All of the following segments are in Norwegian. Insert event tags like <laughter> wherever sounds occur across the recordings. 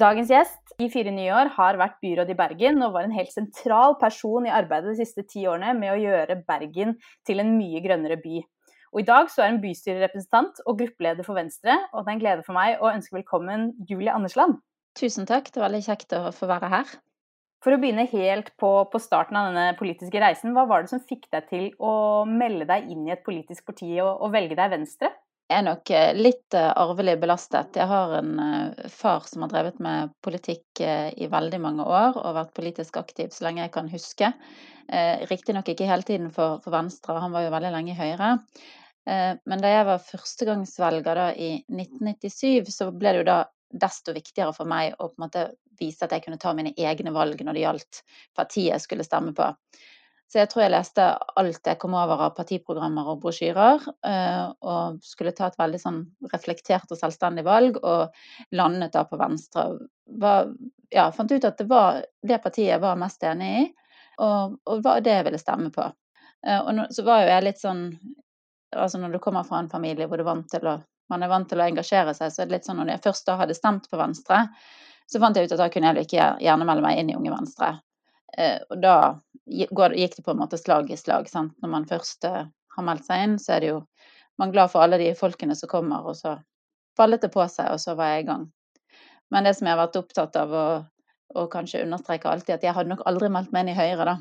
Dagens gjest i fire nye år har vært byråd i Bergen og var en helt sentral person i arbeidet de siste ti årene med å gjøre Bergen til en mye grønnere by. Og I dag så er hun bystyrerepresentant og gruppeleder for Venstre, og det er en glede for meg å ønske velkommen Julie Andersland. Tusen takk, det var veldig kjekt å få være her. For å begynne helt på, på, starten av denne politiske reisen, hva var det som fikk deg til å melde deg inn i et politisk parti og, og velge deg Venstre? Er nok eh, litt eh, arvelig belastet. Jeg har en eh, far som har drevet med politikk i veldig mange år og vært politisk aktiv så lenge jeg kan huske. Riktignok ikke hele tiden for, Venstre, han var jo veldig lenge i Høyre. Men da jeg var førstegangsvelger da i 1997, så ble det jo da desto viktigere for meg å på en måte vise at jeg kunne ta mine egne valg når det gjaldt partiet jeg skulle stemme på. Så jeg tror jeg leste alt jeg kom over av partiprogrammer og brosjyrer, eh, og skulle ta et veldig sånn reflektert og selvstendig valg, og landet da på Venstre. Var, ja, fant ut at det var det partiet jeg var mest enig i, og, og var det jeg ville stemme på. Og nå, så var jo jeg litt sånn Altså når du kommer fra en familie hvor du er vant til å, man er vant til å engasjere seg, så er det litt sånn når jeg først da hadde stemt på Venstre, så fant jeg ut at da kunne jeg ikke gjerne melde meg inn i Unge Venstre. Eh, og da gikk det på en måte slag i slag. Sant? Når man først eh, har meldt seg inn, så er det jo man er glad for alle de folkene som kommer, og så fallet det på seg, og så var jeg i gang. Men det som jeg har vært opptatt av å kanskje understreke alltid, at jeg hadde nok aldri meldt meg inn i Høyre, da.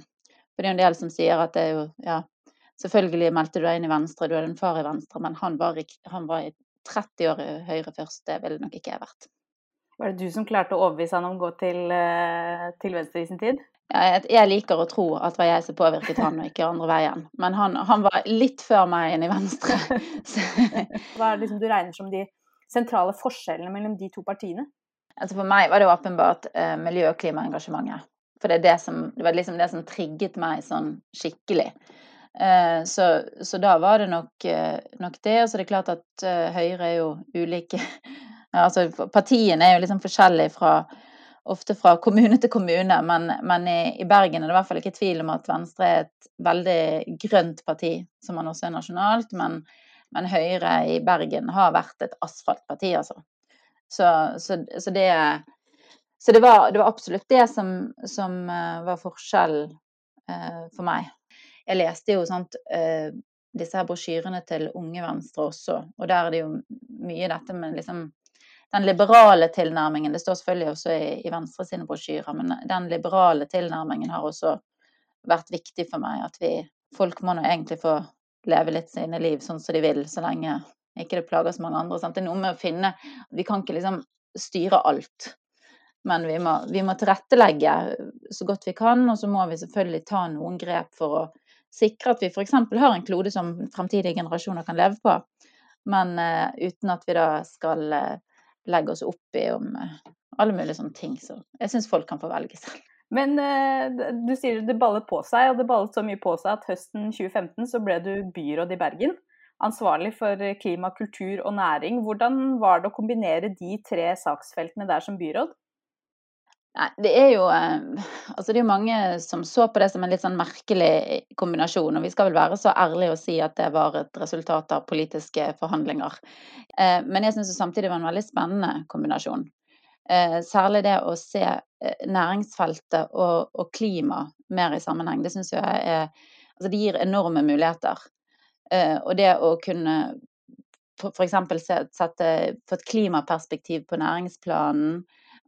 For det er jo en del som sier at det er jo Ja, selvfølgelig meldte du deg inn i Venstre, du hadde en far i Venstre, men han var, han var i 30 år i Høyre først. Det ville nok ikke jeg vært. Var det du som klarte å overbevise han om å gå til, eh, til Venstre i sin tid? Jeg liker å tro at det var jeg som påvirket han, og ikke andre veien. Men han, han var litt før meg inn i Venstre. <laughs> <laughs> Hva er det liksom du regner som de sentrale forskjellene mellom de to partiene? Altså For meg var det åpenbart eh, miljø- og klimaengasjementet. For det, det, som, det, var liksom det som trigget meg sånn skikkelig. Eh, så, så, da var det nok, eh, nok det. Og så er det klart at eh, Høyre er jo ulike <laughs> Altså partiene er jo liksom forskjellige fra ofte fra kommune til kommune, men, men i, i, Bergen er det i hvert fall ikke tvil om at Venstre er et veldig grønt parti, som man også er nasjonalt. Men, men Høyre i Bergen har vært et asfaltparti, altså. Så, så, så, det, så det, var, det, var, absolutt det som, som uh, var forskjell eh, for meg. Jeg leste jo sant, eh, disse her brosjyrene til Unge Venstre også, og der er det jo mye dette med liksom den liberale tilnærmingen Det står selvfølgelig også i, i Venstre sine brosjyrer, men den liberale tilnærmingen har også vært viktig for meg. At vi Folk må nå egentlig få leve litt sine liv sånn som de vil, så lenge ikke det plager så mange andre. Sant? Det er noe med å finne Vi kan ikke liksom styre alt. Men vi må, vi må tilrettelegge så godt vi kan, og så må vi selvfølgelig ta noen grep for å sikre at vi f.eks. har en klode som fremtidige generasjoner kan leve på. Men uh, uten at vi da skal uh, legge oss opp i om eh, alle mulige sånne ting. Så jeg syns folk kan få velge selv. Men eh, du sier det ballet på seg, og det ballet så mye på seg at høsten 2015 så ble du byråd i Bergen. Ansvarlig for klima, kultur og næring. Hvordan var det å kombinere de tre saksfeltene der som byråd? Nei, det er jo eh, Altså det er jo mange som så på det som en litt sånn merkelig kombinasjon. Og vi skal vel være så ærlige å si at det var et resultat av politiske forhandlinger. Eh, men jeg syns samtidig det var en veldig spennende kombinasjon. Eh, særlig det å se næringsfeltet og, og klima mer i sammenheng. Det syns jeg er Altså det gir enorme muligheter. Og det å kunne f.eks. sette få et klimaperspektiv på næringsplanen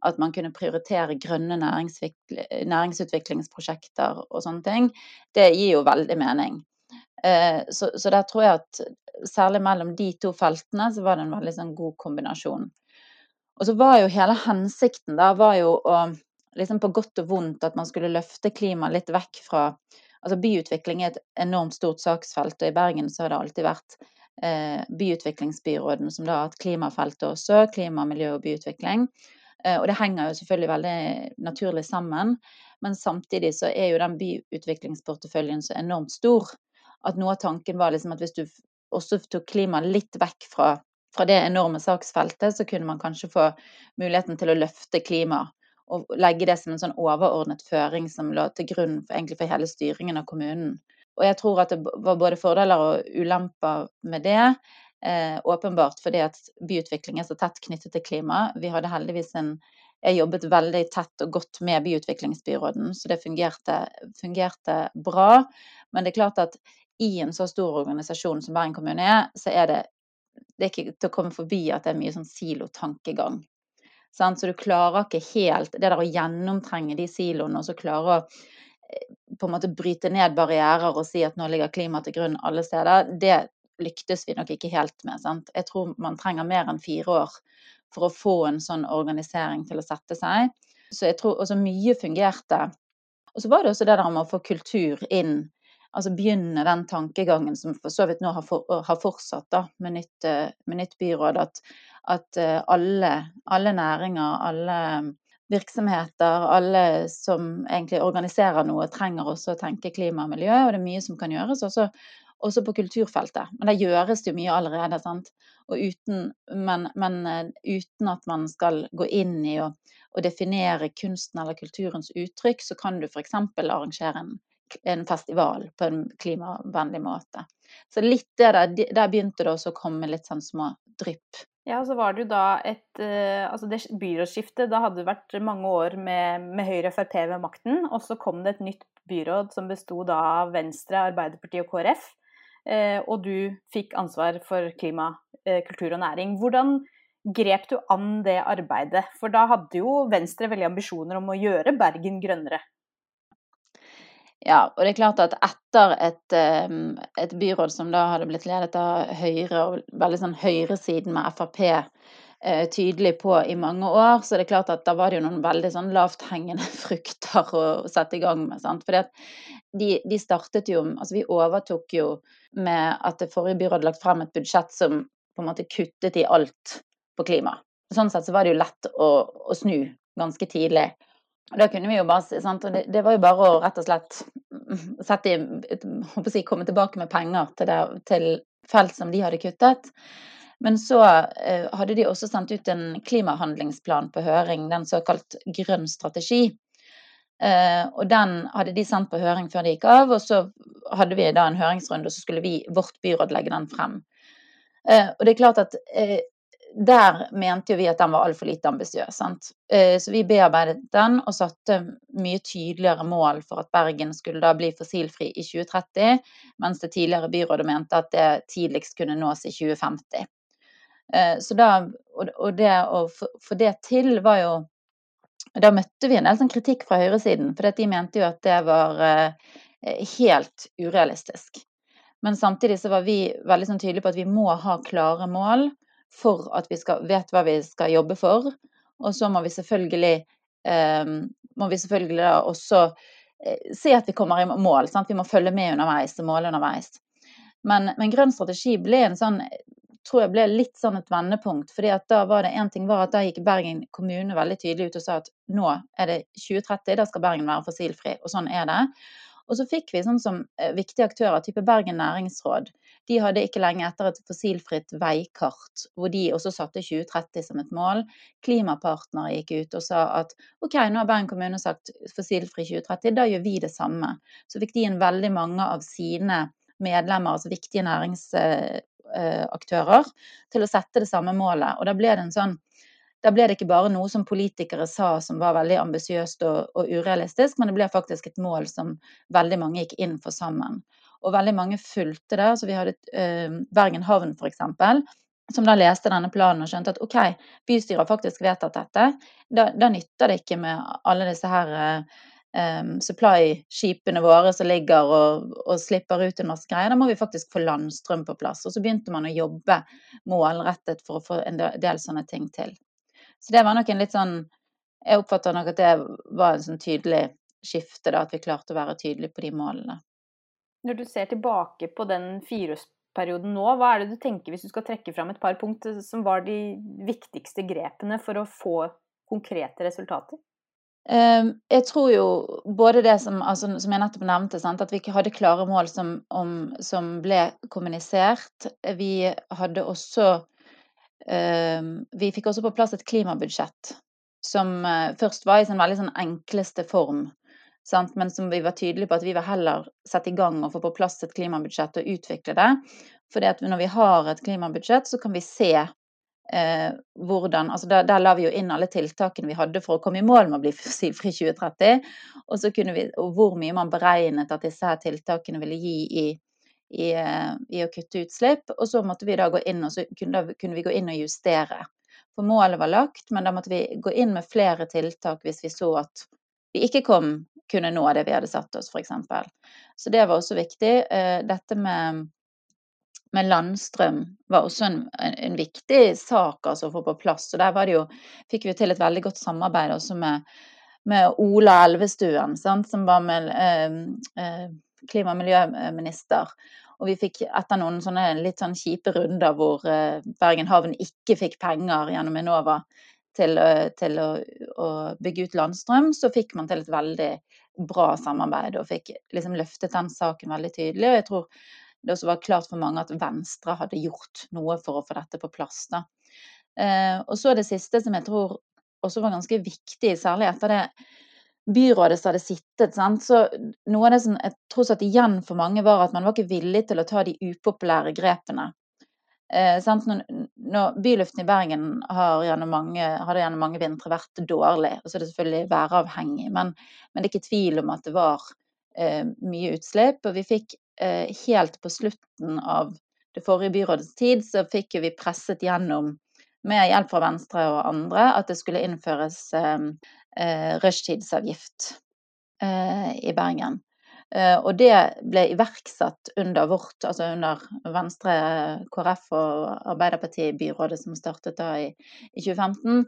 at man kunne prioritere grønne næringsutviklingsprosjekter og sånne ting, det gir jo veldig mening. Eh, så, så der tror jeg at særlig mellom de to feltene så var det en veldig sånn god kombinasjon. Og så var jo hele hensikten da var jo å liksom på godt og vondt at man skulle løfte klimaet litt vekk fra Altså byutvikling er et enormt stort saksfelt, og i Bergen så har det alltid vært eh, byutviklingsbyråden som da har hatt klimafeltet også, klima, miljø og byutvikling. Eh, og det henger jo selvfølgelig veldig naturlig sammen. Men samtidig så er jo den byutviklingsporteføljen så enormt stor at noe av tanken var liksom at hvis du også tok klima litt vekk fra, fra det enorme saksfeltet, så kunne man kanskje få muligheten til å løfte klima og legge det som en sånn overordnet føring som lå til grunn for, egentlig for hele styringen av kommunen. Og jeg tror at det var både fordeler og ulemper med det. Eh, åpenbart fordi at byutvikling er så tett knyttet til klima. Vi hadde heldigvis en, jeg jobbet veldig tett og godt med byutviklingsbyråden, så det fungerte, fungerte bra. Men det er klart at i en så stor organisasjon som Bergen kommune er, så er det, det er ikke til å komme forbi at det er mye sånn silotankegang. Så du klarer ikke helt Det der å gjennomtrenge de siloene og så klare å eh, på en måte bryte ned barrierer og si at nå ligger klima til grunn alle steder, det lyktes vi nok ikke helt med. Sant? Jeg tror man trenger mer enn fire år for å få en sånn organisering til å sette seg. Så jeg tror også mye fungerte. Og så var det også det der med å få kultur inn. Altså begynne den tankegangen som for så vidt nå har, for, har fortsatt da, med, nytt, med nytt byråd. At, at eh, alle, alle, næringer, alle virksomheter, alle som egentlig organiserer noe, trenger også å tenke klima og miljø. Og det er mye som kan gjøres. Også også på kulturfeltet. Men det gjøres jo mye allerede. sant? Uten, men, men, eh, uten at man skal gå inn i å, å, definere kunsten eller kulturens uttrykk, så kan du f.eks. arrangere en, en, festival på en klimavennlig måte. Så litt det der, der begynte det også å komme litt sånn små drypp. Ja, så var det jo da et uh, Altså det byrådsskiftet, da hadde det vært mange år med, med Høyre og Frp ved makten, og så kom det et nytt byråd som besto da av Venstre, Arbeiderpartiet og KrF. Eh, og du fikk ansvar for klima, eh, kultur og næring. Hvordan grep du an det arbeidet? For da hadde jo Venstre veldig ambisjoner om å gjøre Bergen grønnere. Ja, og det er klart at etter et, et byråd som da hadde blitt ledet av Høyre, og veldig sånn høyresiden med Frp eh, tydelig på i mange år, så det er klart at da var det jo noen veldig sånn lavthengende <laughs> frukter å sette i gang med. sant? Fordi at de, de startet jo Altså vi overtok jo med at det forrige byrådet lagt frem et budsjett som på en måte kuttet i alt på klima. Sånn sett så var det jo lett å, å snu ganske tidlig. Og da kunne vi jo bare sant? Og det, det, var jo bare å rett og slett sette i si, komme tilbake med penger til, det, til felt som de hadde kuttet. Men så eh, hadde de også sendt ut en klimahandlingsplan på høring, den såkalt grønn strategi. Eh, og den hadde de sendt på høring før det gikk av, og så hadde vi da en høringsrunde, og så skulle vi, vårt byråd, legge den frem. Eh, og det er klart at eh, der mente jo vi at den var altfor lite ambisiøs. Så vi bearbeidet den og satte mye tydeligere mål for at Bergen skulle da bli fossilfri i 2030, mens det tidligere byrådet mente at det tidligst kunne nås i 2050. Så da, og det å få det til var jo da møtte vi en del sånn kritikk fra høyresiden, for de mente jo at det var eh, helt urealistisk. Men samtidig så var vi veldig sånn tydelige på at vi må ha klare mål for at vi skal, vet hva vi skal jobbe for. Og så må vi selvfølgelig, eh, må vi selvfølgelig da også eh, se at vi kommer i mål. Sant? Vi må følge med underveis og måle underveis. Men, men grønn strategi ble en sånn tror jeg ble litt sånn et vendepunkt. fordi at da var det en ting var at da gikk Bergen kommune veldig tydelig ut og sa at nå er det 2030, da skal Bergen være fossilfri. Og sånn er det. Og så fikk vi sånn som eh, viktige aktører, type Bergen næringsråd. De hadde ikke lenge etter et fossilfritt veikart, hvor de også satte 2030 som et mål. Klimapartnere gikk ut og sa at OK, nå har Bergen kommune sagt fossilfri 2030, da gjør vi det samme. Så fikk de inn veldig mange av sine medlemmer, altså viktige nærings, eh, aktører til å sette det samme målet. Og da ble det en sånn da ble det ikke bare noe som politikere sa som var veldig ambisiøst og, og, urealistisk, men det ble faktisk et mål som veldig mange gikk inn for sammen. Og veldig mange fulgte det. Så vi hadde eh, Bergen havn f.eks., som da leste denne planen og skjønte at OK, bystyret har faktisk vedtatt dette. Da, da nytter det ikke med alle disse her uh, um, supply-skipene våre som ligger og, og, slipper ut en masse greier. Da må vi faktisk få landstrøm på plass. Og så begynte man å jobbe målrettet for å få en del sånne ting til. Så det var nok en litt sånn Jeg oppfatter nok at det var en sånn tydelig skifte, da, at vi klarte å være tydelige på de målene. Når du ser tilbake på den fireårsperioden nå, hva er det du tenker hvis du skal trekke fram et par punkt som var de viktigste grepene for å få konkrete resultater? Ehm, jeg tror jo både det som, altså, som jeg nettopp nevnte, sant, at vi ikke hadde klare mål som, om, som ble kommunisert. Vi hadde også uh, Vi fikk også på plass et klimabudsjett som uh, først var i sin veldig sånn enkleste form. Sant? Men som vi var tydelige på at vi vil heller sette i gang og få på plass et klimabudsjett og utvikle det. For når vi har et klimabudsjett, så kan vi se eh, hvordan altså der, der, la vi jo inn alle tiltakene vi hadde for å komme i mål med å bli <laughs> fossilfri 2030. Og, vi, og hvor mye man beregnet at disse her tiltakene ville gi i, i, eh, i, å kutte utslipp. Og så måtte vi da gå inn og så kunne, da kunne vi gå inn og justere. For målet var lagt, men da måtte vi gå inn med flere tiltak hvis vi så at vi ikke kom, kunne nå det vi hadde satt oss, f.eks. Så det var også viktig. Eh, dette med med landstrøm var også en, en viktig sak altså, å få på plass. Og der jo, fikk vi til et veldig godt samarbeid også med, med Ola Elvestuen, sant, som var med eh, eh, klima- og miljøminister. Og vi fikk etter noen sånne litt sånn kjipe runder hvor eh, Bergen havn ikke fikk penger gjennom Enova til, eh, til å, å, bygge ut landstrøm, så fikk man til et veldig bra samarbeid og fikk liksom løftet den saken veldig tydelig. Og jeg tror det også var klart for mange at Venstre hadde gjort noe for å få dette på plass. Da. Eh, og så det siste som jeg tror også var ganske viktig, særlig etter det byrådet som hadde sittet. Sant? Så noe av det som jeg tror satt igjen for mange, var at man var ikke villig til å ta de upopulære grepene. Eh, når, når, byluften i Bergen har gjennom mange, hadde gjennom mange vintre vært dårlig, og så er det selvfølgelig væravhengig, men, men det er ikke tvil om at det var eh, mye utslipp. Og vi fikk helt på slutten av det forrige byrådets tid, så fikk vi presset gjennom, med hjelp fra Venstre og andre, at det skulle innføres eh, eh rushtidsavgift eh, i Bergen. Eh, og det ble iverksatt under vårt, altså under Venstre, KrF og Arbeiderpartiet i byrådet som startet da i, i 2015.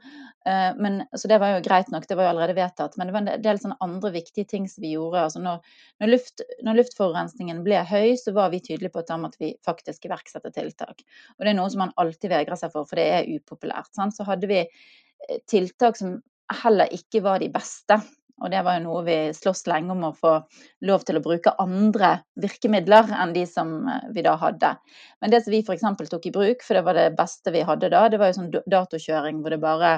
Eh, men, så det var jo greit nok, det var jo allerede vedtatt. Men det var en del sånne andre viktige ting som vi gjorde. Altså når, når, luft, når luftforurensningen ble høy, så var vi tydelige på at da måtte vi faktisk iverksette tiltak. Og det er noe som man alltid vegrer seg for, for det er upopulært. Sant? Så hadde vi eh, tiltak som heller ikke var de beste. Og det var jo noe vi sloss lenge om å få lov til å bruke andre virkemidler enn de som eh, vi da hadde. Men det som vi f.eks. tok i bruk, for det var det beste vi hadde da, det var jo sånn datokjøring hvor det bare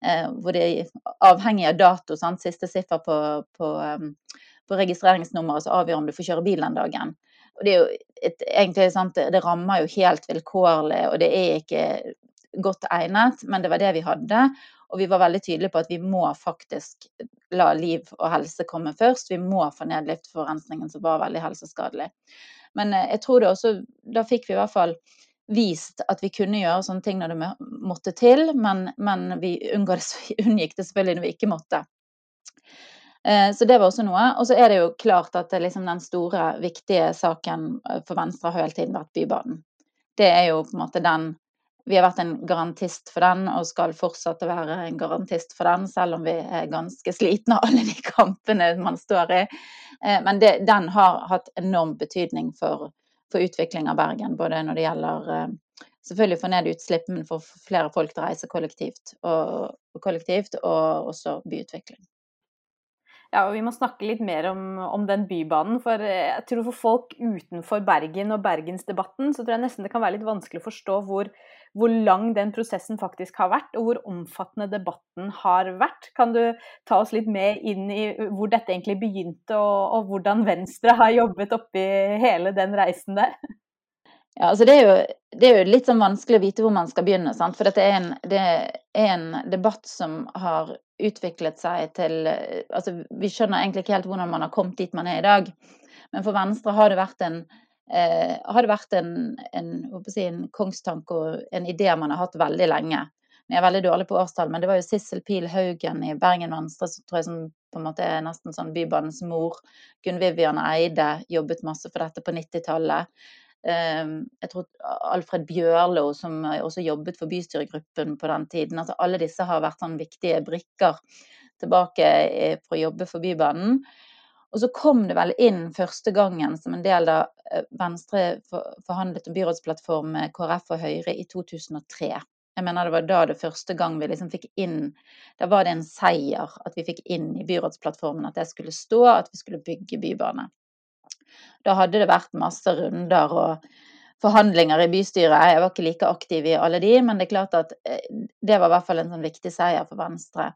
eh, hvor det er avhengig av dato, sant? siste siffer på, på, um, på registreringsnummeret, så avgjør om du får kjøre bil den dagen. Og det er jo et, egentlig sant, det rammer jo helt vilkårlig, og det er ikke godt egnet, men det var det vi hadde. Og vi var veldig tydelige på at vi må faktisk la liv og helse komme først. Vi må få ned luftforurensningen som var veldig helseskadelig. Men eh, jeg tror det også Da fikk vi i hvert fall vist at vi kunne gjøre sånne ting når det måtte til, men, men <laughs> vi unngikk det selvfølgelig når vi ikke måtte. Eh, så det var også noe. Og så er det jo klart at liksom den store, viktige saken eh, for Venstre har hele tiden vært Bybanen. Det er jo på en måte den vi har vært en garantist for den og skal fortsette å være en garantist for den, selv om vi er ganske slitne av alle de <laughs> kampene man står i. Eh, men det, den har hatt enorm betydning for, for, utvikling av Bergen, både når det gjelder eh, selvfølgelig få ned utslipp, men for flere folk til å reise kollektivt og, kollektivt, og også byutvikling. Ja, og Vi må snakke litt mer om, om, den bybanen. for jeg tror For folk utenfor Bergen og bergensdebatten så tror jeg nesten det kan være litt vanskelig å forstå hvor, hvor lang den prosessen faktisk har vært, og hvor omfattende debatten har vært. Kan du ta oss litt med inn i hvor dette egentlig begynte, og, og hvordan Venstre har jobbet oppi hele den reisen der? Ja, altså det er, jo, det er jo litt sånn vanskelig å vite hvor man skal begynne. Sant? For dette er en, det er en debatt som har utviklet seg til altså Vi skjønner egentlig ikke helt hvordan man har kommet dit man er i dag. Men for Venstre har det vært en, eh, har det vært en, en, si, en, kongstanke og en idé man har hatt veldig lenge. Jeg er veldig dårlig på årstall, men det var jo Sissel Pil Haugen i Bergen Venstre som tror jeg som på en måte er nesten sånn Bybanens mor. Gunn Vivian Eide jobbet masse for dette på 90-tallet. Ehm, jeg tror Alfred Bjørlo, som også jobbet for bystyregruppen på den tiden. altså Alle disse har vært sånn viktige brikker tilbake for å jobbe for Bybanen. Og så kom det vel inn første gangen som en del av eh, Venstre forhandlet om byrådsplattform med KrF og Høyre i 2003. Jeg mener det var da det første gang vi liksom fikk inn Da var det en seier at vi fikk inn i byrådsplattformen at det skulle stå at vi skulle bygge bybane. Da hadde det vært masse runder og forhandlinger i bystyret. Jeg var ikke like aktiv i alle de, men det er klart at eh, det var i hvert fall en sånn viktig seier for Venstre.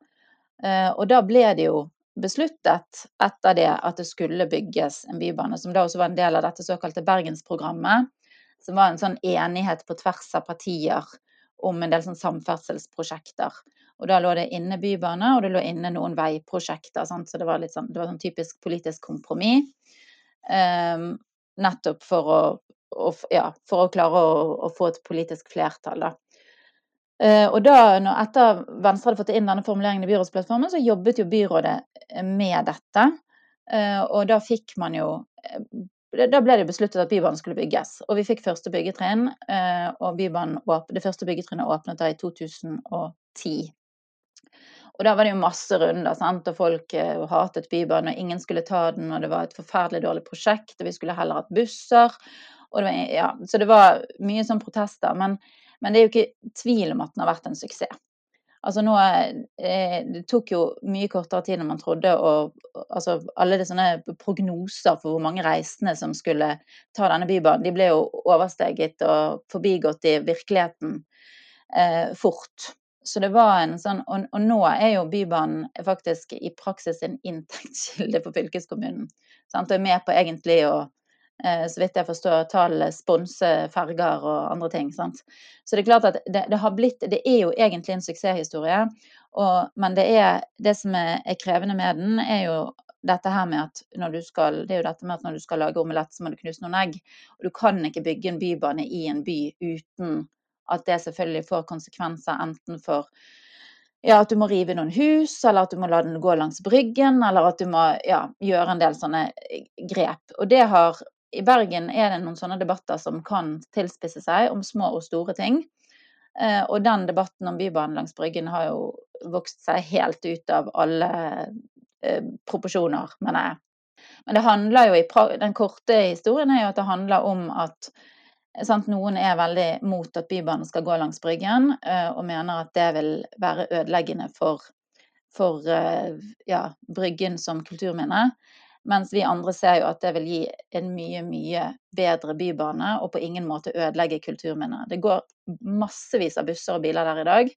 Eh, og da ble det jo besluttet etter det at det skulle bygges en bybane, som da også var en del av dette såkalte Bergensprogrammet, som var en sånn enighet på tvers av partier om en del sånn samferdselsprosjekter. Og da lå det inne bybane, og det lå inne noen veiprosjekter. Sant? Så det var litt sånn, det var sånn typisk politisk kompromiss. Um, nettopp for å, å, ja, for å klare å, å, få et politisk flertall, da. Uh, og da, etter Venstre hadde fått inn denne formuleringen i byrådsplattformen, så jobbet jo byrådet med dette. Uh, og da fikk man jo da ble det besluttet at Bybanen skulle bygges. Og vi fikk første byggetrinn. Og det første byggetrinnet åpnet da i 2010. Og da var det jo masse runder, sant? og folk uh, hatet Bybanen, og ingen skulle ta den, og det var et forferdelig dårlig prosjekt, og vi skulle heller hatt busser. Det var, ja, så det var mye sånn protester. Men, men, det er jo ikke tvil om at den har vært en suksess. Altså nå, eh, Det tok jo mye kortere tid enn man trodde. og altså Alle de sånne prognoser for hvor mange reisende som skulle ta denne bybanen, de ble jo oversteget og forbigått i virkeligheten eh, fort. Så det var en sånn, og, og, nå er jo Bybanen faktisk i praksis en inntektskilde for fylkeskommunen. Sant? Og er med på egentlig å, så vidt jeg forstår, tallene sponse ferger og andre ting. Sant? Så det er klart at det, det, har blitt Det er jo egentlig en suksesshistorie. Og, men det, er, det som er, er, krevende med den, er jo dette her med at når du skal det er jo dette med at når du skal lage omelett, så må du knuse noen egg. Og du kan ikke bygge en bybane i en by uten at det selvfølgelig får konsekvenser enten for ja, at du må rive noen hus, eller at du må la den gå langs bryggen, eller at du må ja, gjøre en del sånne eh, grep. Og det har I Bergen er det noen sånne debatter som kan tilspisse seg om små og store ting. Eh, og den debatten om Bybanen langs Bryggen har jo vokst seg helt ut av alle eh, proporsjoner, mener jeg. Men det handler jo i den korte historien er jo at det handler om at Sant? Noen er veldig mot at Bybanen skal gå langs Bryggen, eh, og mener at det vil være ødeleggende for, for ja, Bryggen som kulturminne. Mens vi andre ser jo at det vil gi en mye, mye bedre bybane, og på ingen måte ødelegge kulturminnet. Det går massevis av busser og biler der i dag,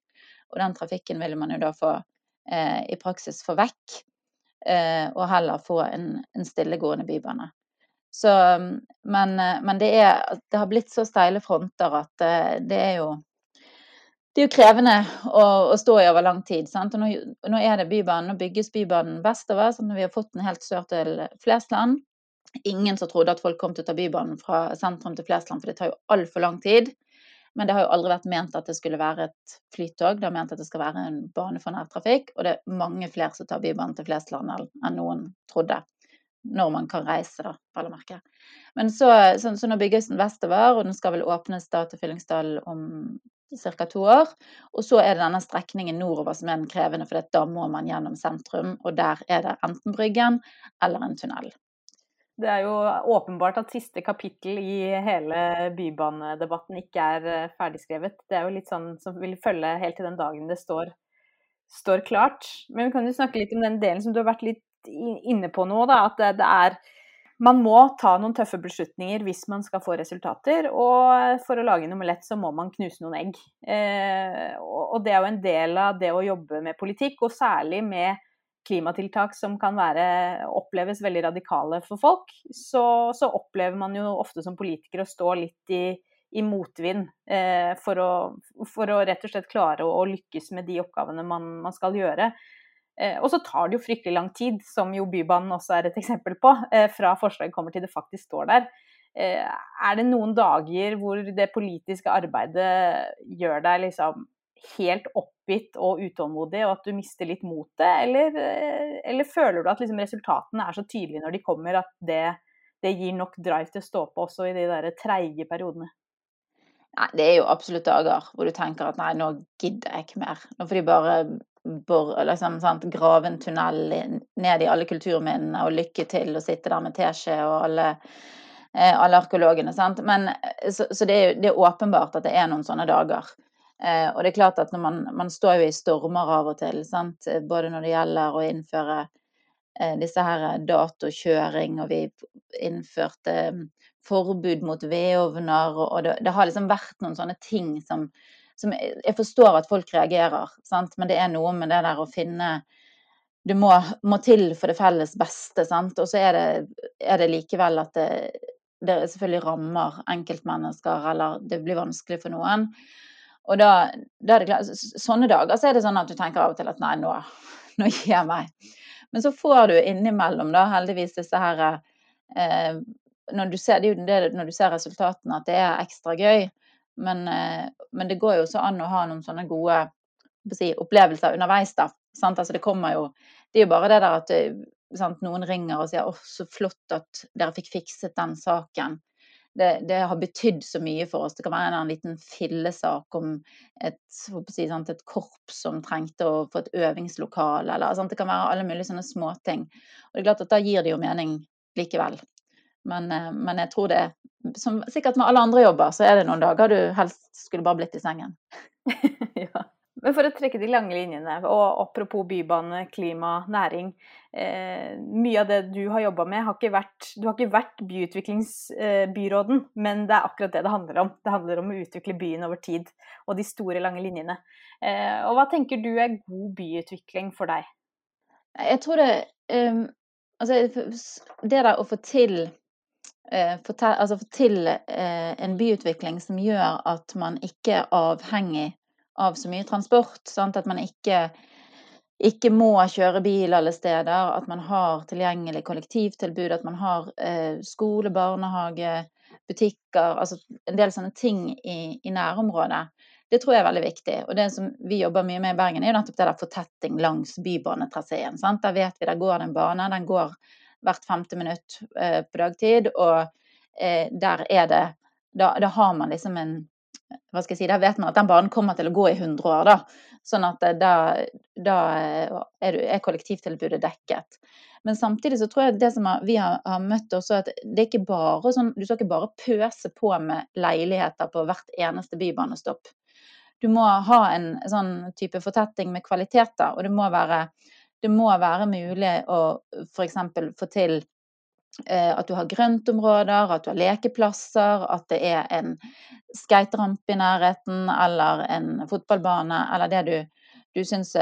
og den trafikken vil man jo da få eh, i praksis få vekk. Eh, og heller få en, en stillegående bybane. Så, men, men det, er, det, har blitt så steile fronter at eh, det er jo det er jo krevende å, å stå i over lang tid. Sant? Og nå, nå, er det Bybanen, nå bygges Bybanen vestover, at vi har fått den helt sør til Flesland. Ingen som trodde at folk kom til å ta Bybanen fra sentrum til Flesland, for det tar jo altfor lang tid. Men det har jo aldri vært ment at det skulle være et flytog, det har ment at det skal være en bane for nærtrafikk. Og det er mange flere som tar Bybanen til Flesland enn noen trodde når man kan reise, da, vel å merke. Men så, så, så, nå bygges den vestover, og den skal vel åpnes da til Fyllingsdal om ca. to år. Og så er det denne strekningen nordover som er den krevende, for da må man gjennom sentrum, og der er det enten Bryggen eller en tunnel. Det er jo åpenbart at siste kapittel i hele bybanedebatten ikke er eh, ferdigskrevet. Det er jo litt sånn som vil følge helt til den dagen det står, står klart. Men vi kan jo snakke litt om den delen som du har vært litt inne på nå, da, at det, er man må ta noen tøffe beslutninger hvis man skal få resultater. Og for å lage en omelett så må man knuse noen egg. Eh, og det er jo en del av det å jobbe med politikk, og særlig med klimatiltak som kan være, oppleves veldig radikale for folk. Så, så opplever man jo ofte som politiker å stå litt i, i motvind eh, for, å, for, å, rett og slett klare å, å lykkes med de oppgavene man, man skal gjøre. Eh, og så tar det jo fryktelig lang tid, som jo Bybanen også er et eksempel på, eh, fra forslaget kommer til det faktisk står der. Eh, er det noen dager hvor det politiske arbeidet gjør deg liksom helt oppgitt og utålmodig, og at du mister litt motet, eller, eller føler du at liksom resultatene er så tydelige når de kommer, at det, det gir nok drive til å stå på også i de der treige periodene? Nei, det er jo absolutt dager hvor du tenker at nei, nå gidder jeg ikke mer. Nå får de bare bor, liksom, sant, grave en tunnel ned i alle kulturminnene, og lykke til å sitte der med teskje og alle, eh, alle arkeologene. Sant? Men, eh, så, så det, er, det, er, åpenbart at det er noen sånne dager. Eh, og det er klart at man, man, står jo i stormer av og til, sant? både når det gjelder å innføre eh, disse her datokjøring, og vi innførte mm, forbud mot vedovner, og det, det har liksom vært noen sånne ting som som Jeg forstår at folk reagerer, sant? men det er noe med det der å finne Du må, må til for det felles beste, sant. Og så er er det likevel at det, det selvfølgelig rammer enkeltmennesker, eller det blir vanskelig for noen. Og da, da, er det klart, Sånne dager så er det sånn at du tenker av og til at nei, nå, nå gir jeg meg. Men så får du innimellom da heldigvis disse her eh, når, du ser, det er jo det, når du ser resultatene at det er ekstra gøy. Men, eh, men det går jo også an å ha noen sånne gode si, opplevelser underveis, da. Altså det kommer jo Det er jo bare det der at eh, sant, noen ringer og sier 'Å, så flott at dere fikk fikset den saken' det, det, har betydd så mye for oss. Det kan være en liten fillesak om et, si, sant, et korps som trengte å få et øvingslokale, eller sant, Det kan være alle mulige sånne småting. Og det er klart at da gir det jo mening likevel. Men, eh, men jeg tror det som sikkert med alle andre jobber, så er det noen dager du helst skulle bare blitt i sengen. <laughs> ja. Men for å trekke de lange linjene, og apropos bybane, klima, næring. Eh, mye av det du har jobba med, har ikke vært Du har ikke vært byutviklingsbyråden, eh, men det er akkurat det det handler om. Det handler om å utvikle byen over tid, og de store, lange linjene. Eh, og hva tenker du er god byutvikling for deg? Jeg tror det um, Altså, det der å få til eh, til, altså til eh, en byutvikling som gjør at man ikke er avhengig av så mye transport. Sant? At man ikke, ikke, må kjøre bil alle steder. At man har tilgjengelig kollektivtilbud. At man har eh, skole, barnehage, butikker. Altså en del sånne ting i, i, nærområdet. Det tror jeg er veldig viktig. Og det som vi jobber mye med i Bergen, er jo nettopp det der fortetting langs bybanetraseen. Der vet vi der går det en bane. Den går hvert femte minutt eh, på dagtid. Og eh, der er det da, da, har man liksom en hva skal jeg si, Da vet man at den banen kommer til å gå i 100 år. da, Sånn at eh, da, da er, er, kollektivtilbudet dekket. Men samtidig så tror jeg det som vi har, har, møtt også, at det er ikke bare sånn, du skal ikke bare pøse på med leiligheter på hvert eneste bybanestopp. Du må ha en sånn type fortetting med kvaliteter, og det må være, det må være mulig å f.eks. få til Eh, at du har grøntområder, at du har lekeplasser, at det er en skaterampe i nærheten, eller en fotballbane, eller det du, du syns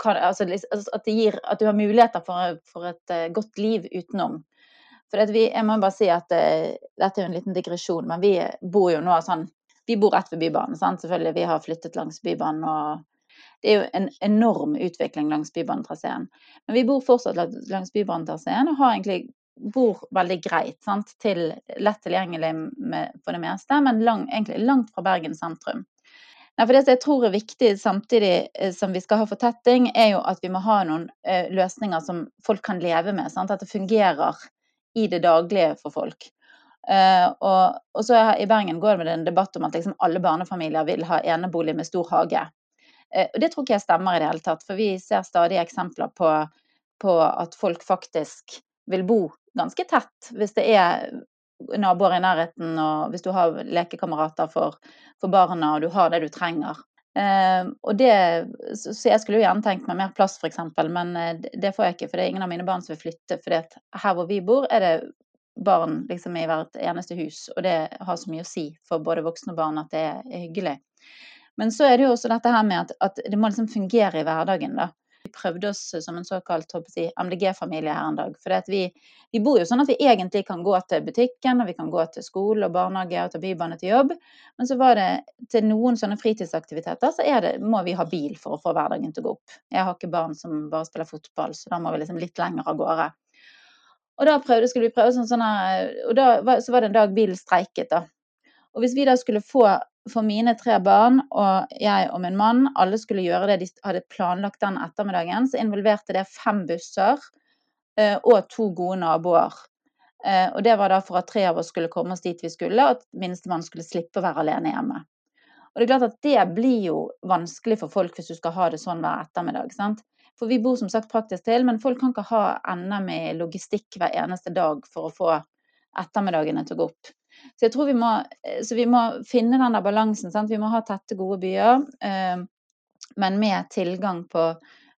kan, altså, altså, at, gir, at, du har muligheter for, for et uh, godt liv utenom. For vi, jeg må bare si at Dette er jo en liten digresjon, men vi bor jo nå sånn Vi bor rett ved Bybanen, sant? selvfølgelig. Vi har flyttet langs Bybanen. og det er jo en enorm utvikling langs Bybanetraseen. Men vi bor fortsatt langs Bybanetraseen og har egentlig bor veldig greit. Sant? Til, lett tilgjengelig med, for det meste, men lang, egentlig langt fra Bergen sentrum. Nei, for Det jeg tror er viktig samtidig eh, som vi skal ha fortetting, er jo at vi må ha noen eh, løsninger som folk kan leve med. Sant? At det fungerer i det daglige for folk. Uh, og, og, så I Bergen går det med en debatt om at liksom alle barnefamilier vil ha enebolig med stor hage. Uh, og Det tror ikke jeg stemmer i det hele tatt, for vi ser stadig eksempler på, på at folk faktisk vil bo ganske tett hvis det er naboer i nærheten, og hvis du har lekekamerater for, for barna, og du har det du trenger. Eh, og det, så jeg skulle jo gjerne tenkt meg mer plass, f.eks., men eh, det får jeg ikke. For det er ingen av mine barn som vil flytte. For her hvor vi bor, er det barn liksom, i hvert eneste hus. Og det har så mye å si for både voksne og barn at det er hyggelig. Men så er det jo også dette her med at, at det må liksom fungere i hverdagen. da Vi prøvde oss som en såkalt si, MDG-familie her en dag. For vi, vi, bor jo sånn at vi egentlig kan gå til butikken, og vi kan gå til skole og barnehage og ta bybane til jobb. Men så var det til noen sånne fritidsaktiviteter så det, må vi ha bil for å få hverdagen til å gå opp. Jeg har ikke barn som bare spiller fotball, så da må vi liksom litt lenger av gårde. Og da prøvde, skulle vi prøve sånn, sånn og da så var det en dag bilen streiket. da. Og hvis vi da skulle få for mine tre barn og jeg og min mann, alle skulle gjøre det de hadde planlagt den ettermiddagen, så involverte det fem busser eh, og to gode naboer. Eh, og det var da for at tre av oss skulle komme oss dit vi skulle, og at minstemann skulle slippe å være alene hjemme. Og det er klart at det blir jo vanskelig for folk hvis du skal ha det sånn hver ettermiddag. sant? For vi bor som sagt praktisk til, men folk kan ikke ha NM i logistikk hver eneste dag for å få ettermiddagene til å gå opp. Så jeg tror vi må, eh, vi må finne den der balansen. Sant? Vi må ha tette, gode byer, eh, men med tilgang på,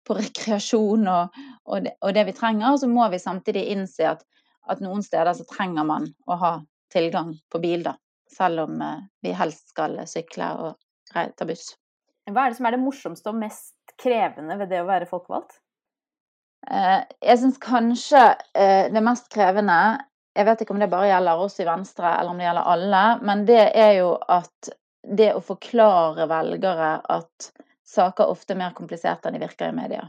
på rekreasjon og, og, det, og, det, vi trenger. Og så må vi samtidig innse at, at, noen steder så trenger man å ha tilgang på bil, da. Selv om eh, vi helst skal sykle og ta buss. Hva er det som er det morsomste og mest krevende ved det å være folkevalgt? Eh, jeg syns kanskje eh, det mest krevende jeg vet ikke om det bare gjelder oss i Venstre, eller om det gjelder alle, men det er jo at det å forklare velgere at saker ofte er mer kompliserte enn de virker i media.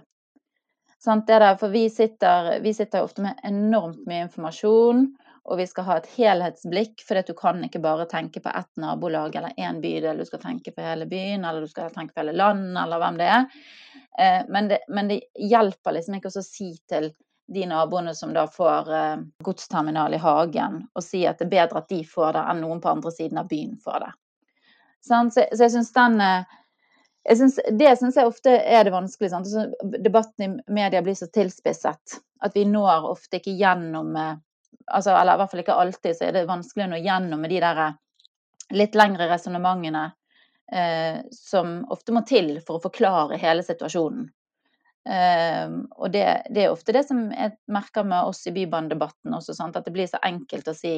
Der, for vi sitter, vi sitter ofte med enormt mye informasjon, og vi skal ha et helhetsblikk, for du kan ikke bare tenke på ett nabolag eller én bydel, du skal tenke på hele byen, eller du skal tenke på hele landet, eller hvem det er. Eh, men det, men det hjelper liksom ikke å si til de naboene som da får eh, godsterminal i hagen, og si at det er bedre at de får det, enn noen på andre siden av byen får det. Så, jeg syns den jeg Synes, det syns jeg ofte er det vanskelige. Altså, debatten i media blir så tilspisset at vi når ofte ikke gjennom altså, Eller i hvert fall ikke alltid, så er det vanskelig å nå gjennom med de der eh, litt lengre resonnementene eh, som ofte må til for å forklare hele situasjonen. Eh, og det, det, er ofte det som jeg merker med oss i bybanedebatten også, sant? at det blir så enkelt å si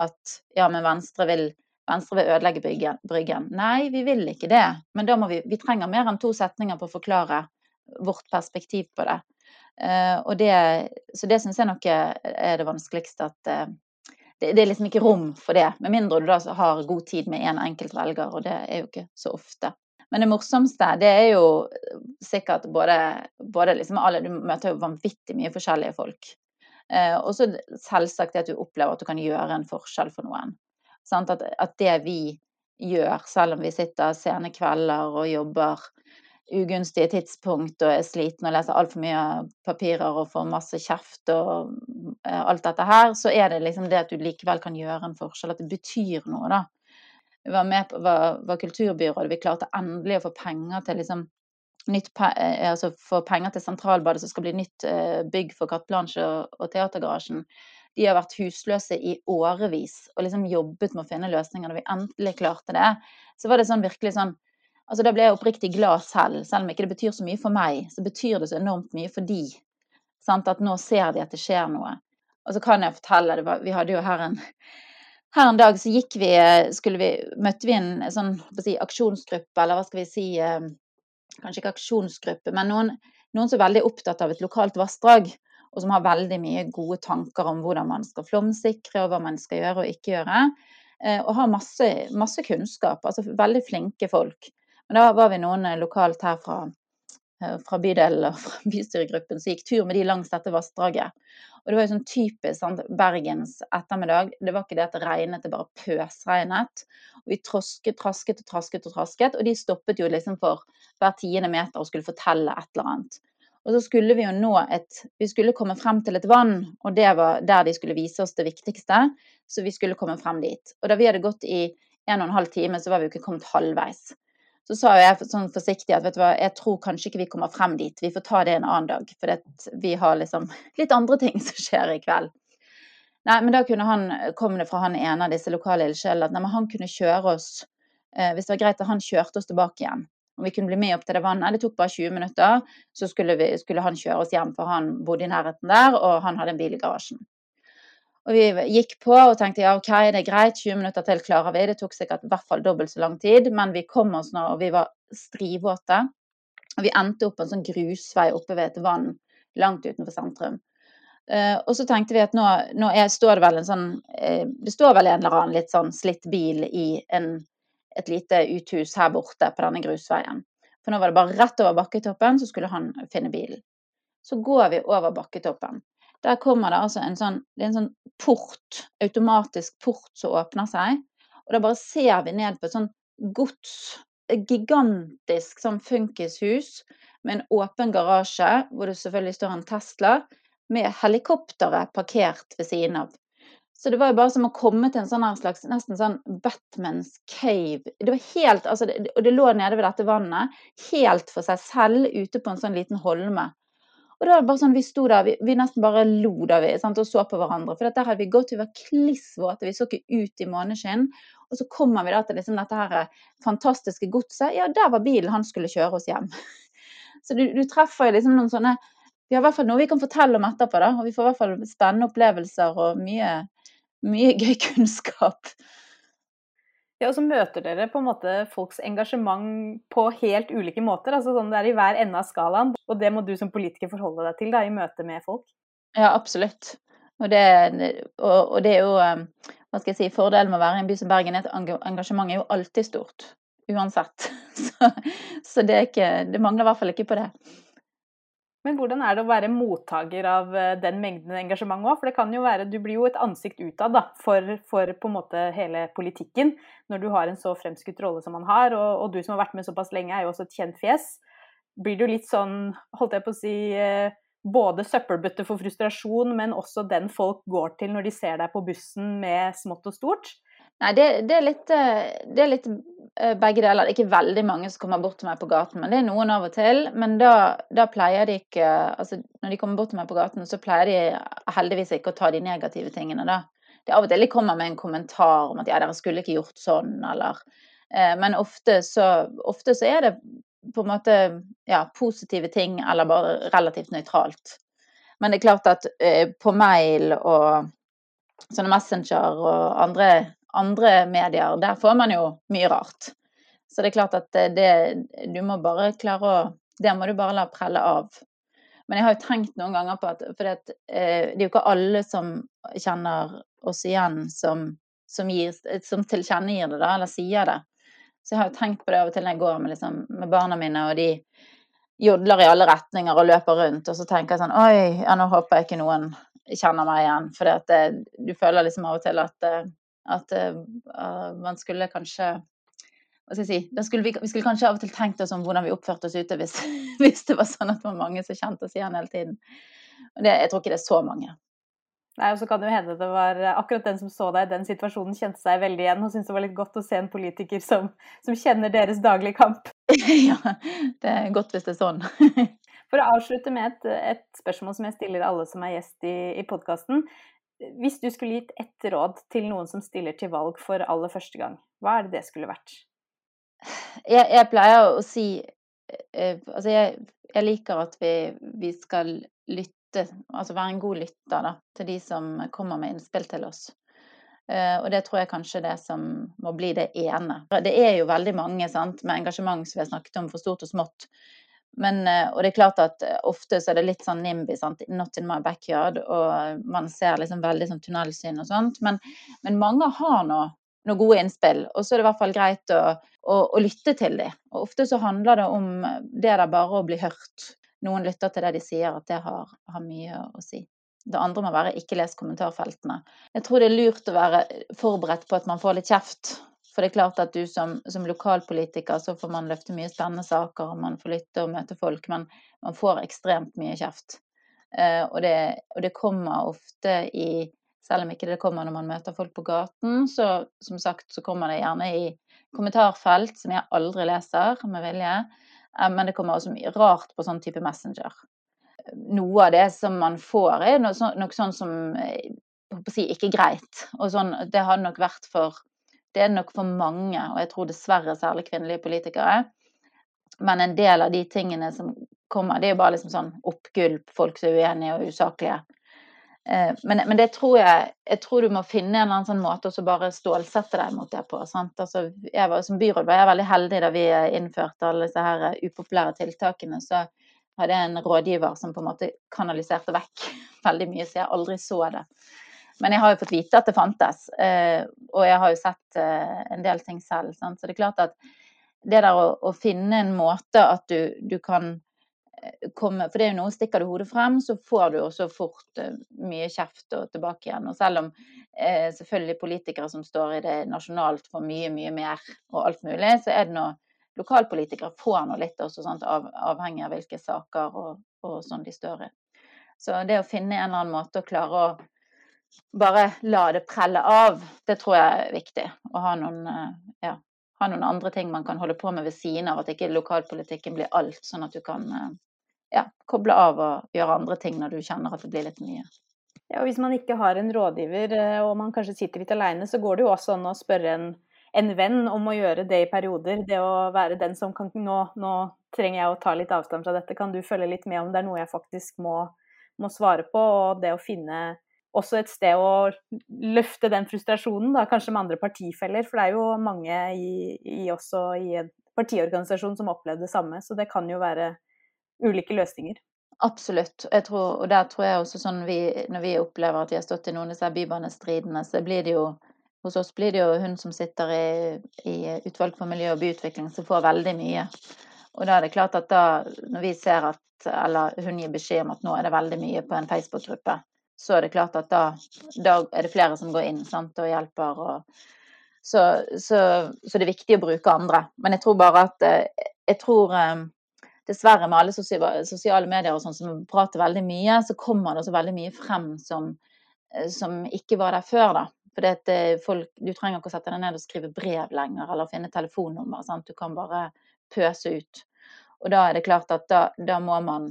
at ja, men Venstre vil Venstre vil ødelegge Bryggen. Nei, vi vil ikke det. Men da må vi, vi trenger mer enn to setninger på å forklare vårt perspektiv på det. Uh, det så det syns jeg nok er det vanskeligste. At uh, det, det, er liksom ikke rom for det. Med mindre du da har god tid med én en enkelt velger, og det er jo ikke så ofte. Men det morsomste, det er jo sikkert både, både liksom alle Du møter jo vanvittig mye forskjellige folk. Eh, og så selvsagt det at du opplever at du kan gjøre en forskjell for noen. At, at, det vi gjør, selv om vi sitter sene kvelder og jobber ugunstige tidspunkt og er sliten og leser altfor mye papirer og får masse kjeft og eh, alt dette her, så er det liksom det at du likevel kan gjøre en forskjell, at det betyr noe, da. Var med på var, var kulturbyrådet, vi klarte endelig å få penger til liksom nytt, eh, altså få penger til Sentralbadet som skal bli nytt eh, bygg for Carte Blanche og, og Teatergarasjen de har vært husløse i årevis og liksom jobbet med å finne løsninger. Når vi endelig klarte det, så var det sånn virkelig sånn altså Da ble jeg oppriktig glad selv. Selv om ikke det betyr så mye for meg, så betyr det så enormt mye for de. Sant? At nå ser de at det skjer noe. Og så kan jeg fortelle, var, vi hadde jo her en her en dag så gikk vi, skulle vi, møtte vi en sånn si, aksjonsgruppe, eller hva skal vi si eh, Kanskje ikke aksjonsgruppe, men noen, noen som er veldig opptatt av et lokalt vassdrag og som har veldig mye gode tanker om hvordan man skal flomsikre, og hva man skal gjøre og ikke gjøre. Eh, og har masse, masse kunnskap. Altså veldig flinke folk. Men da var vi noen eh, lokalt her fra, eh, fra bydelen og fra <laughs> bystyregruppen som gikk tur med de langs dette vassdraget. Og det var jo sånn typisk sant, Bergens ettermiddag. Det var ikke det at det regnet, det bare pøsregnet. Og vi trosket, trasket og trasket og trasket, og de stoppet jo liksom for hver tiende meter og skulle fortelle et eller annet. Og så skulle vi jo nå et Vi skulle komme frem til et vann, og det var der de skulle vise oss det viktigste. Så vi skulle komme frem dit. Og da vi hadde gått i en og en halv time, så var vi jo ikke kommet halvveis. Så sa jeg sånn forsiktig at vet du hva, jeg tror kanskje ikke vi kommer frem dit, vi får ta det en annen dag. For vi har liksom <laughs> litt andre ting som skjer i kveld. Nei, men da kunne han, kom det fra han ene av disse lokale ildsjelene at han kunne kjøre oss eh, Hvis det var greit at han kjørte oss tilbake igjen om vi kunne bli med opp til det vannet. Det tok bare 20 minutter, så skulle, vi, skulle, han kjøre oss hjem, for han bodde i nærheten der, og han hadde en bil i garasjen. Og vi gikk på og tenkte ja, OK, det er greit, 20 minutter til klarer vi. Det tok sikkert i hvert fall dobbelt så lang tid, men vi kom oss nå, og vi var strivvåte. Og vi endte opp på en sånn grusvei oppe ved et vann langt utenfor sentrum. Uh, og så tenkte vi at nå, nå er, står det vel en sånn uh, Det står vel en eller annen litt sånn slitt bil i en et lite uthus her borte på denne grusveien. For nå var det bare rett over bakketoppen, så skulle han finne bilen. Så går vi over bakketoppen. Der kommer det altså en sånn, det er en sånn port, automatisk port som åpner seg. Og da bare ser vi ned på et sånn gods, gigantisk sånn funkishus med en åpen garasje, hvor det selvfølgelig står en Tesla, med helikopteret parkert ved siden av. Så det var jo bare som å komme til en sånn slags nesten sånn Batmans cave. Det var helt, altså, det, Og det lå nede ved dette vannet, helt for seg selv, ute på en sånn liten holme. Og det var bare sånn, Vi sto der, vi, vi nesten bare lo da vi sant, og så på hverandre. For der hadde vi gått, vi var klissvåte, vi så ikke ut i måneskinn. Og så kommer vi da til liksom dette her fantastiske godset. Ja, der var bilen han skulle kjøre oss hjem. <laughs> Så du, du treffer liksom noen sånne Vi har i hvert fall noe vi kan fortelle om etterpå, da. Og vi får i hvert fall spennende opplevelser og mye mye gøy kunnskap. Ja, og så møter dere på en måte folks engasjement på helt ulike måter. altså sånn Det er i hver ende av skalaen, og det må du som politiker forholde deg til da, i møte med folk. Ja, absolutt. Og det, og, og det er jo um, hva skal jeg si, Fordelen med å være i en by som Bergen er at engasjementet er jo alltid stort. Uansett. <laughs> Så, så det, ikke, det mangler i hvert fall ikke på det. Men hvordan er det å være mottaker av eh, den mengden engasjement òg? For det kan jo være, du blir jo et ansikt utad for, for på en måte hele politikken, når du har en så fremskutt rolle som man har. Og, og, du som har vært med såpass lenge, er jo også et kjent fjes. Blir du litt sånn, holdt jeg på å si, eh, både søppelbøtte for frustrasjon, men også den folk går til når de ser deg på bussen med smått og stort? Nei, det, det, er litt, eh, det, er litt, eh, begge deler. Det er ikke veldig mange som kommer bort til meg på gaten, men det er noen av og til. Men da, da pleier de ikke Altså når de kommer bort til meg på gaten, så pleier de heldigvis ikke å ta de negative tingene, da. Det er av og til de kommer med en kommentar om at ja, dere skulle ikke gjort sånn, eller eh, Men ofte så, ofte så er det på en måte ja, positive ting, eller bare relativt nøytralt. Men det er klart at eh, på mail og sånne Messenger og andre, andre, medier, der får man jo mye rart. Så det er klart at det, du må bare klare å Det må du bare la prelle av. Men jeg har jo tenkt noen ganger på at For eh, det er jo ikke alle som kjenner oss igjen som, som, som tilkjennegir det, da, eller sier det. Så jeg har jo tenkt på det av og til når jeg går med, liksom, med barna mine, og de jodler i alle retninger og løper rundt, og så tenker jeg sånn Oi, ja, nå håper jeg ikke noen kjenner meg igjen. For det, eh, du føler liksom av og til at, eh, at uh, man skulle kanskje hva skal jeg si, skulle vi, vi, skulle kanskje av og til tenkt oss om hvordan vi oppførte oss ute hvis, <laughs> hvis, det var sånn at det var mange som kjente oss igjen hele tiden. Det, jeg tror ikke det er så mange. Nei, og så kan det jo hende det var eh, akkurat den som så deg i den situasjonen, kjente seg veldig igjen og syntes det var litt godt å se en politiker som, som kjenner deres daglige kamp. <laughs> ja, det er godt hvis det er sånn. <laughs> For å avslutte med et, et, spørsmål som jeg stiller alle som er gjest i, i podkasten. Hvis du skulle gitt ett råd til noen som stiller til valg for aller første gang, hva er det det skulle vært? Jeg, jeg pleier å si eh, Altså, jeg, jeg liker at vi, vi skal lytte altså være en god lytter da, til de som kommer med innspill til oss. Uh, og det tror jeg kanskje det som må bli det ene. Det er jo veldig mange sant, med engasjement som vi har snakket om, for stort og smått. Men, eh, og det er klart at eh, ofte så er det litt sånn NIMBY, sant? not in my backyard, og man ser liksom veldig sånn tunnelsyn og sånt. Men, men mange har nå noen gode innspill, og så er det i hvert fall greit å, å, å lytte til dem. Og ofte så handler det om det der bare å bli hørt noen lytter til det de sier, at det har, har mye å si. Det andre må være ikke les kommentarfeltene. Jeg tror det er lurt å være forberedt på at man får litt kjeft. For det er klart at du som, som lokalpolitiker så får man løfte mye spennende saker, og man får lytte og møte folk, men man får ekstremt mye kjeft. Eh, og, det, og, det, kommer ofte i Selv om ikke det kommer når man møter folk på gaten, så som sagt så kommer det gjerne i kommentarfelt som jeg aldri leser med vilje. Eh, men det kommer også rart på sånn type Messenger. Noe av det som man får, er noe, noe sånn som eh, si, ikke greit. Og sånn, det har nok vært for Det er nok for mange, og jeg tror dessverre særlig kvinnelige politikere. Men en del av de tingene som kommer, det er jo bare liksom sånn oppgulp, folk som er uenige og usaklige. Eh, men, men, det tror jeg Jeg tror du må finne en eller annen sånn måte å bare stålsette deg mot det på. Altså, var, som byråd var jeg veldig heldig da vi innførte alle disse her upopulære tiltakene. Så hadde jeg en rådgiver som på en måte kanaliserte vekk <laughs> veldig mye, så jeg aldri så det. Men jeg har jo fått vite at det fantes, eh, og jeg har jo sett eh, en del ting selv. Så det er klart at det der å, å finne en måte at du, du kan komme For det er jo noe, stikker du hodet frem, så får du også fort mye kjeft og tilbake igjen. Og selv om eh, selvfølgelig politikere som står i det nasjonalt får mye, mye mer og alt mulig, så er det nå lokalpolitikere får nå litt også, sant, av, avhengig av hvilke saker og, og sånn de står i. Så det å finne en eller annen måte å klare å bare la det prelle av, det tror jeg er viktig. Å ha noen, uh, ja, ha noen andre ting man kan holde på med ved siden av, at ikke lokalpolitikken blir alt, sånn at du kan ja, koble av og gjøre andre ting når du kjenner at det blir litt mye. Ja, og Hvis man ikke har en rådgiver eh, og man kanskje sitter litt alene, så går det jo også an å spørre en, en, venn om å gjøre det i perioder. Det å være den som kan nå, nå, trenger jeg å ta litt avstand fra dette, kan du følge litt med om det er noe jeg faktisk må, må svare på? Og det å finne også et sted å løfte den frustrasjonen, da, kanskje med andre partifeller. For det er jo mange i, i også i en partiorganisasjon som opplevde det samme. Så det kan jo være ulike løsninger. Absolutt. Tror, og der tror jeg også sånn vi, når vi opplever at vi har stått i noen av disse bybanestridene, så blir det jo hos oss blir det jo hun som sitter i, i utvalg for miljø og byutvikling, som får veldig mye. Og da er det klart at da, når vi ser at eller hun gir beskjed om at nå er det veldig mye på en Facebook-gruppe, så er det klart at da, da, er det flere som går inn sant, og hjelper. Og, så, så, så, det er viktig å bruke andre. Men jeg tror bare at eh, Jeg tror eh, dessverre med alle sosiale medier og sånn som prater veldig mye, så kommer det også veldig mye frem som, eh, som ikke var der før, da. For du trenger ikke å sette deg ned og skrive brev lenger, eller finne telefonnummer. Sant? Du kan bare pøse ut. Og da er det klart at da, da må, man,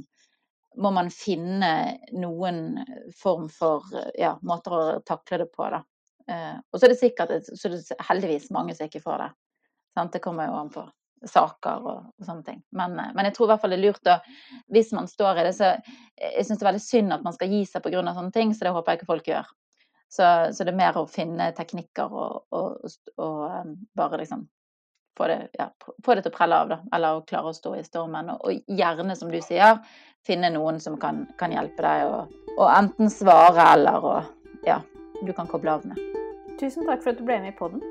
må man finne noen form for ja, måter å takle det på, da. Eh, og så er det sikkert så er det heldigvis mange som ikke får det. Sant? Det kommer jo an på saker og, og sånne ting. Men, eh, men, jeg tror i hvert fall det er lurt å Hvis man står i det, så Jeg syns det er veldig synd at man skal gi seg pga. sånne ting, så det håper jeg ikke folk gjør. Så, så, det er mer å finne teknikker og, og, og um, bare liksom få det, ja, få det, til å prelle av, da. Eller å klare å stå i stormen. Og, gjerne, som du sier, finne noen som kan, kan hjelpe deg å enten svare eller å Ja, du kan koble av med. Tusen takk for at du ble med i poden.